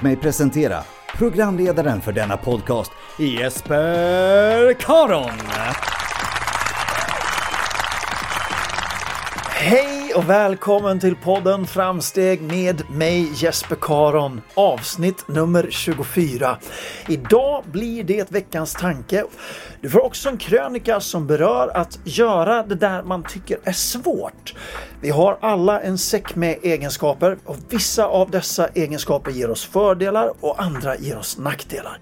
Låt mig presentera programledaren för denna podcast, Jesper Karon. Hej och välkommen till podden Framsteg med mig Jesper Karon, avsnitt nummer 24. Idag blir det veckans tanke. Du får också en krönika som berör att göra det där man tycker är svårt. Vi har alla en säck med egenskaper och vissa av dessa egenskaper ger oss fördelar och andra ger oss nackdelar.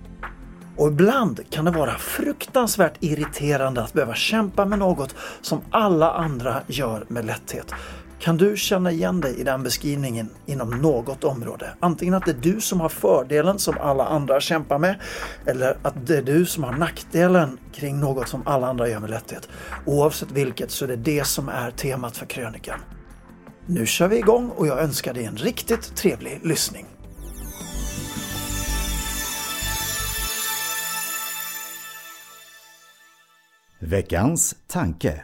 Och ibland kan det vara fruktansvärt irriterande att behöva kämpa med något som alla andra gör med lätthet. Kan du känna igen dig i den beskrivningen inom något område? Antingen att det är du som har fördelen som alla andra kämpar med eller att det är du som har nackdelen kring något som alla andra gör med lätthet. Oavsett vilket så är det det som är temat för krönikan. Nu kör vi igång och jag önskar dig en riktigt trevlig lyssning. Veckans tanke.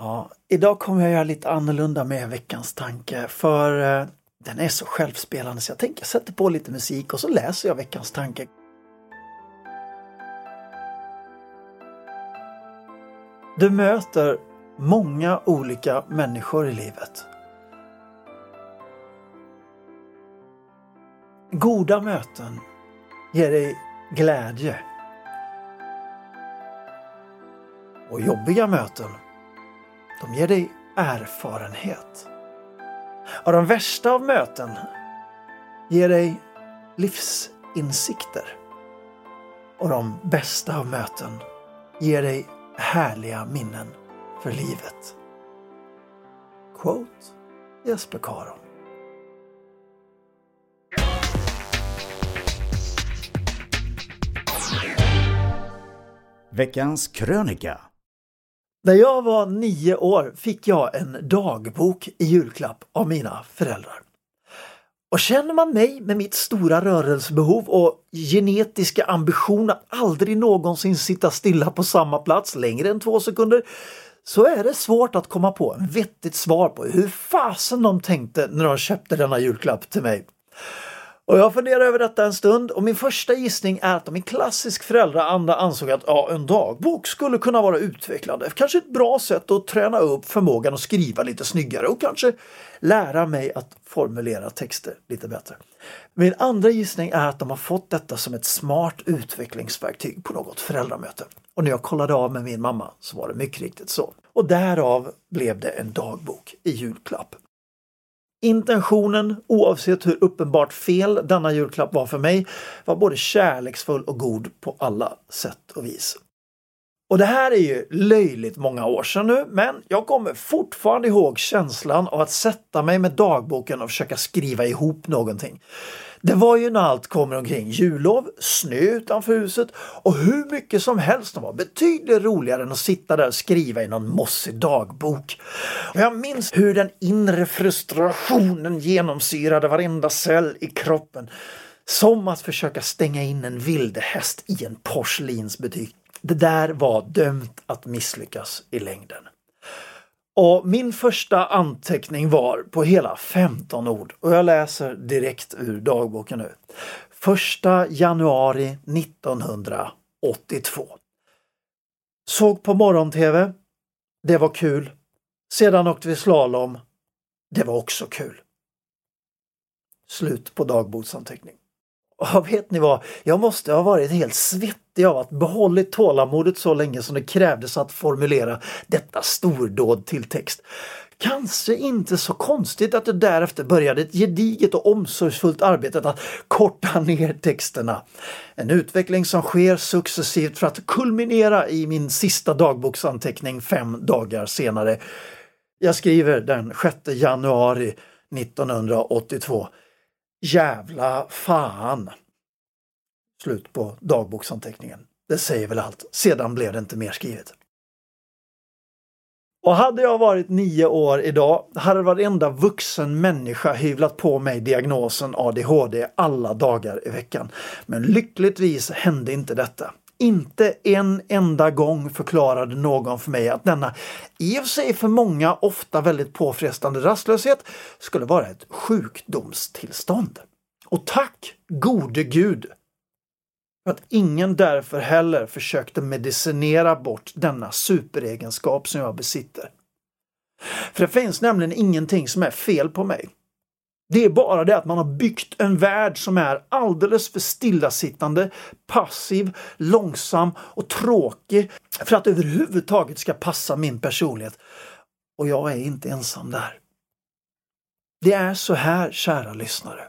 Ja, idag kommer jag göra lite annorlunda med veckans tanke för eh, den är så självspelande så jag tänker jag sätter på lite musik och så läser jag veckans tanke. Du möter många olika människor i livet. Goda möten ger dig glädje. Och jobbiga möten de ger dig erfarenhet. Och de värsta av möten ger dig livsinsikter. Och de bästa av möten ger dig härliga minnen för livet. Quote Jesper Karon. Veckans krönika. När jag var nio år fick jag en dagbok i julklapp av mina föräldrar. Och känner man mig med mitt stora rörelsebehov och genetiska ambition att aldrig någonsin sitta stilla på samma plats längre än två sekunder så är det svårt att komma på en vettigt svar på hur fasen de tänkte när de köpte denna julklapp till mig. Och jag funderar över detta en stund och min första gissning är att de i klassisk föräldraanda ansåg att ja, en dagbok skulle kunna vara utvecklande. Kanske ett bra sätt att träna upp förmågan att skriva lite snyggare och kanske lära mig att formulera texter lite bättre. Min andra gissning är att de har fått detta som ett smart utvecklingsverktyg på något föräldramöte. Och när jag kollade av med min mamma så var det mycket riktigt så. Och därav blev det en dagbok i julklapp. Intentionen, oavsett hur uppenbart fel denna julklapp var för mig, var både kärleksfull och god på alla sätt och vis. Och det här är ju löjligt många år sedan nu, men jag kommer fortfarande ihåg känslan av att sätta mig med dagboken och försöka skriva ihop någonting. Det var ju när allt kommer omkring jullov, snö utanför huset och hur mycket som helst som var betydligt roligare än att sitta där och skriva i någon mossig dagbok. Och jag minns hur den inre frustrationen genomsyrade varenda cell i kroppen. Som att försöka stänga in en vildhäst i en porslinsbutik. Det där var dömt att misslyckas i längden. Och min första anteckning var på hela 15 ord och jag läser direkt ur dagboken nu. 1 januari 1982. Såg på morgon-tv. Det var kul. Sedan åkte vi slalom. Det var också kul. Slut på dagboksanteckning. Och vet ni vad? Jag måste ha varit helt svettig av att behållit tålamodet så länge som det krävdes att formulera detta stordåd till text. Kanske inte så konstigt att det därefter började ett gediget och omsorgsfullt arbete att korta ner texterna. En utveckling som sker successivt för att kulminera i min sista dagboksanteckning fem dagar senare. Jag skriver den 6 januari 1982 Jävla fan! Slut på dagboksanteckningen. Det säger väl allt. Sedan blev det inte mer skrivet. Och hade jag varit nio år idag hade varenda vuxen människa hyvlat på mig diagnosen ADHD alla dagar i veckan. Men lyckligtvis hände inte detta. Inte en enda gång förklarade någon för mig att denna i och för sig för många ofta väldigt påfrestande rastlöshet skulle vara ett sjukdomstillstånd. Och tack gode gud att ingen därför heller försökte medicinera bort denna superegenskap som jag besitter. För det finns nämligen ingenting som är fel på mig. Det är bara det att man har byggt en värld som är alldeles för stillasittande, passiv, långsam och tråkig för att överhuvudtaget ska passa min personlighet. Och jag är inte ensam där. Det är så här, kära lyssnare.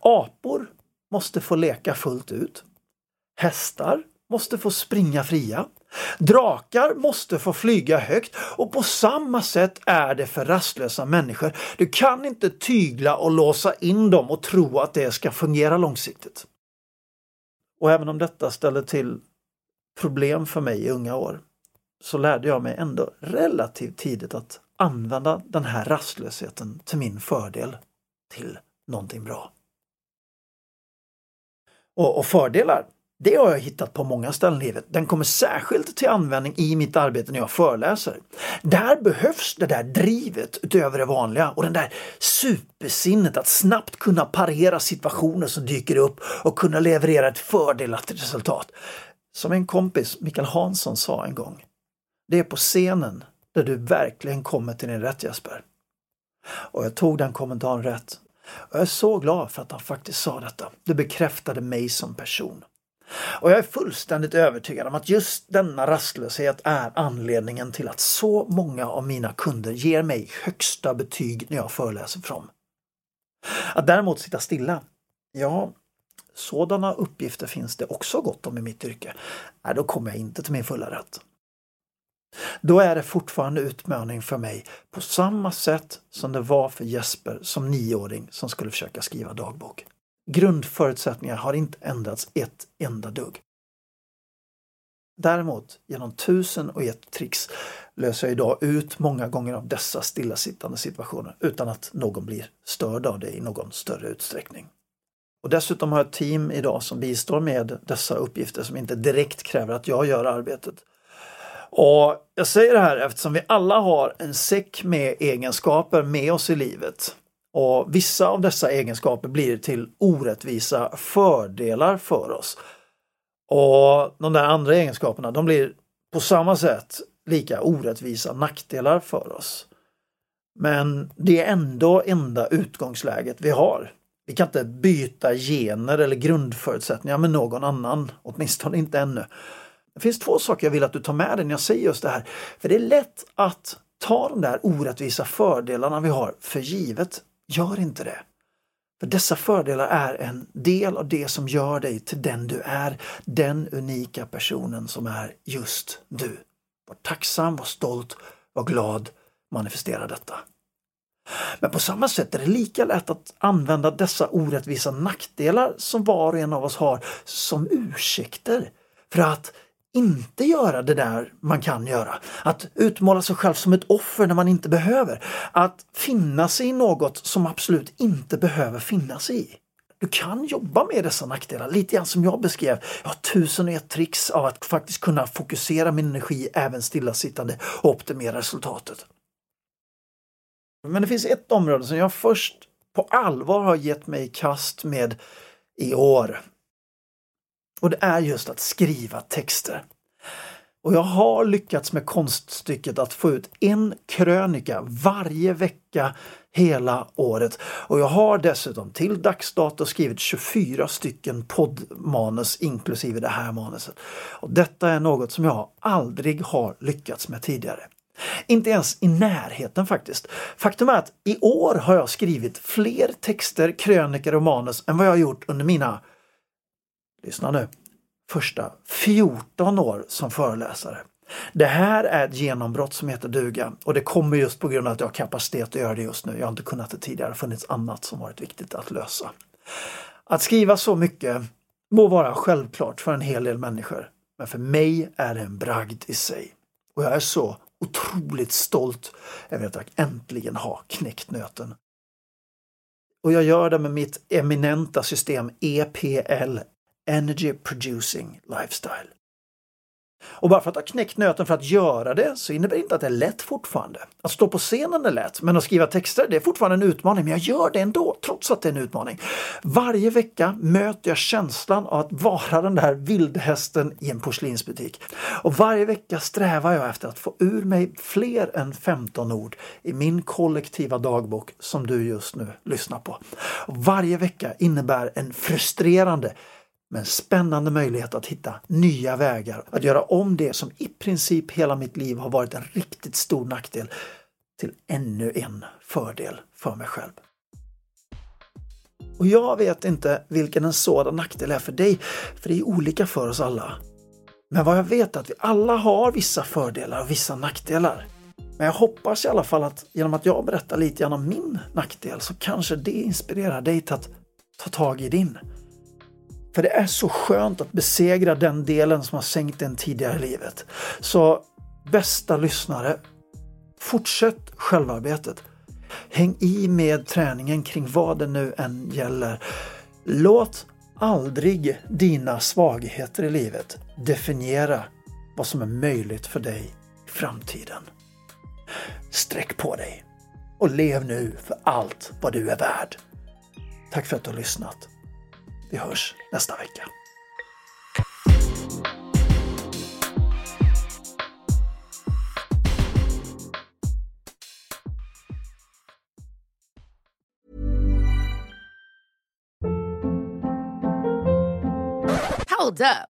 Apor måste få leka fullt ut. Hästar måste få springa fria. Drakar måste få flyga högt och på samma sätt är det för rastlösa människor. Du kan inte tygla och låsa in dem och tro att det ska fungera långsiktigt. Och även om detta ställer till problem för mig i unga år så lärde jag mig ändå relativt tidigt att använda den här rastlösheten till min fördel, till någonting bra. Och, och fördelar, det har jag hittat på många ställen i livet. Den kommer särskilt till användning i mitt arbete när jag föreläser. Där behövs det där drivet utöver det vanliga och den där supersinnet att snabbt kunna parera situationer som dyker upp och kunna leverera ett fördelaktigt resultat. Som en kompis, Mikael Hansson, sa en gång. Det är på scenen där du verkligen kommer till din rätt Jesper. Och jag tog den kommentaren rätt. Och jag är så glad för att han faktiskt sa detta. Det bekräftade mig som person. Och jag är fullständigt övertygad om att just denna rastlöshet är anledningen till att så många av mina kunder ger mig högsta betyg när jag föreläser för dem. Att däremot sitta stilla, ja, sådana uppgifter finns det också gott om i mitt yrke. Nej, då kommer jag inte till min fulla rätt. Då är det fortfarande utmaning för mig på samma sätt som det var för Jesper som nioåring som skulle försöka skriva dagbok. Grundförutsättningar har inte ändrats ett enda dugg. Däremot, genom tusen och ett tricks löser jag idag ut många gånger av dessa stillasittande situationer utan att någon blir störd av det i någon större utsträckning. Och dessutom har jag ett team idag som bistår med dessa uppgifter som inte direkt kräver att jag gör arbetet. Och Jag säger det här eftersom vi alla har en säck med egenskaper med oss i livet. Och Vissa av dessa egenskaper blir till orättvisa fördelar för oss. Och de där andra egenskaperna de blir på samma sätt lika orättvisa nackdelar för oss. Men det är ändå enda utgångsläget vi har. Vi kan inte byta gener eller grundförutsättningar med någon annan, åtminstone inte ännu. Det finns två saker jag vill att du tar med dig när jag säger just det här. För det är lätt att ta de där orättvisa fördelarna vi har för givet. Gör inte det. För dessa fördelar är en del av det som gör dig till den du är, den unika personen som är just du. Var tacksam, var stolt, var glad, manifestera detta. Men på samma sätt är det lika lätt att använda dessa orättvisa nackdelar som var och en av oss har som ursäkter för att inte göra det där man kan göra. Att utmåla sig själv som ett offer när man inte behöver. Att finna sig i något som absolut inte behöver finnas i. Du kan jobba med dessa nackdelar, lite grann som jag beskrev. Jag har tusen och ett tricks av att faktiskt kunna fokusera min energi även stillasittande och optimera resultatet. Men det finns ett område som jag först på allvar har gett mig i kast med i år. Och det är just att skriva texter. Och jag har lyckats med konststycket att få ut en krönika varje vecka hela året. Och jag har dessutom till dags dato skrivit 24 stycken poddmanus inklusive det här manuset. Och detta är något som jag aldrig har lyckats med tidigare. Inte ens i närheten faktiskt. Faktum är att i år har jag skrivit fler texter, krönikor och manus än vad jag gjort under mina, lyssna nu, första 14 år som föreläsare. Det här är ett genombrott som heter duga och det kommer just på grund av att jag har kapacitet att göra det just nu. Jag har inte kunnat det tidigare, det har funnits annat som varit viktigt att lösa. Att skriva så mycket må vara självklart för en hel del människor, men för mig är det en bragd i sig. Och jag är så otroligt stolt över att jag äntligen har knäckt nöten. Och jag gör det med mitt eminenta system EPL, Energy Producing Lifestyle. Och bara för att ha knäckt nöten för att göra det så innebär det inte att det är lätt fortfarande. Att stå på scenen är lätt, men att skriva texter det är fortfarande en utmaning. Men jag gör det ändå, trots att det är en utmaning. Varje vecka möter jag känslan av att vara den där vildhästen i en porslinsbutik. Och varje vecka strävar jag efter att få ur mig fler än 15 ord i min kollektiva dagbok som du just nu lyssnar på. Och varje vecka innebär en frustrerande med en spännande möjlighet att hitta nya vägar, att göra om det som i princip hela mitt liv har varit en riktigt stor nackdel till ännu en fördel för mig själv. Och jag vet inte vilken en sådan nackdel är för dig, för det är olika för oss alla. Men vad jag vet är att vi alla har vissa fördelar och vissa nackdelar. Men jag hoppas i alla fall att genom att jag berättar lite grann om min nackdel så kanske det inspirerar dig till att ta tag i din. För det är så skönt att besegra den delen som har sänkt en tidigare i livet. Så bästa lyssnare, fortsätt självarbetet. Häng i med träningen kring vad det nu än gäller. Låt aldrig dina svagheter i livet definiera vad som är möjligt för dig i framtiden. Sträck på dig och lev nu för allt vad du är värd. Tack för att du har lyssnat. Vi hörs nästa vecka. Hold up.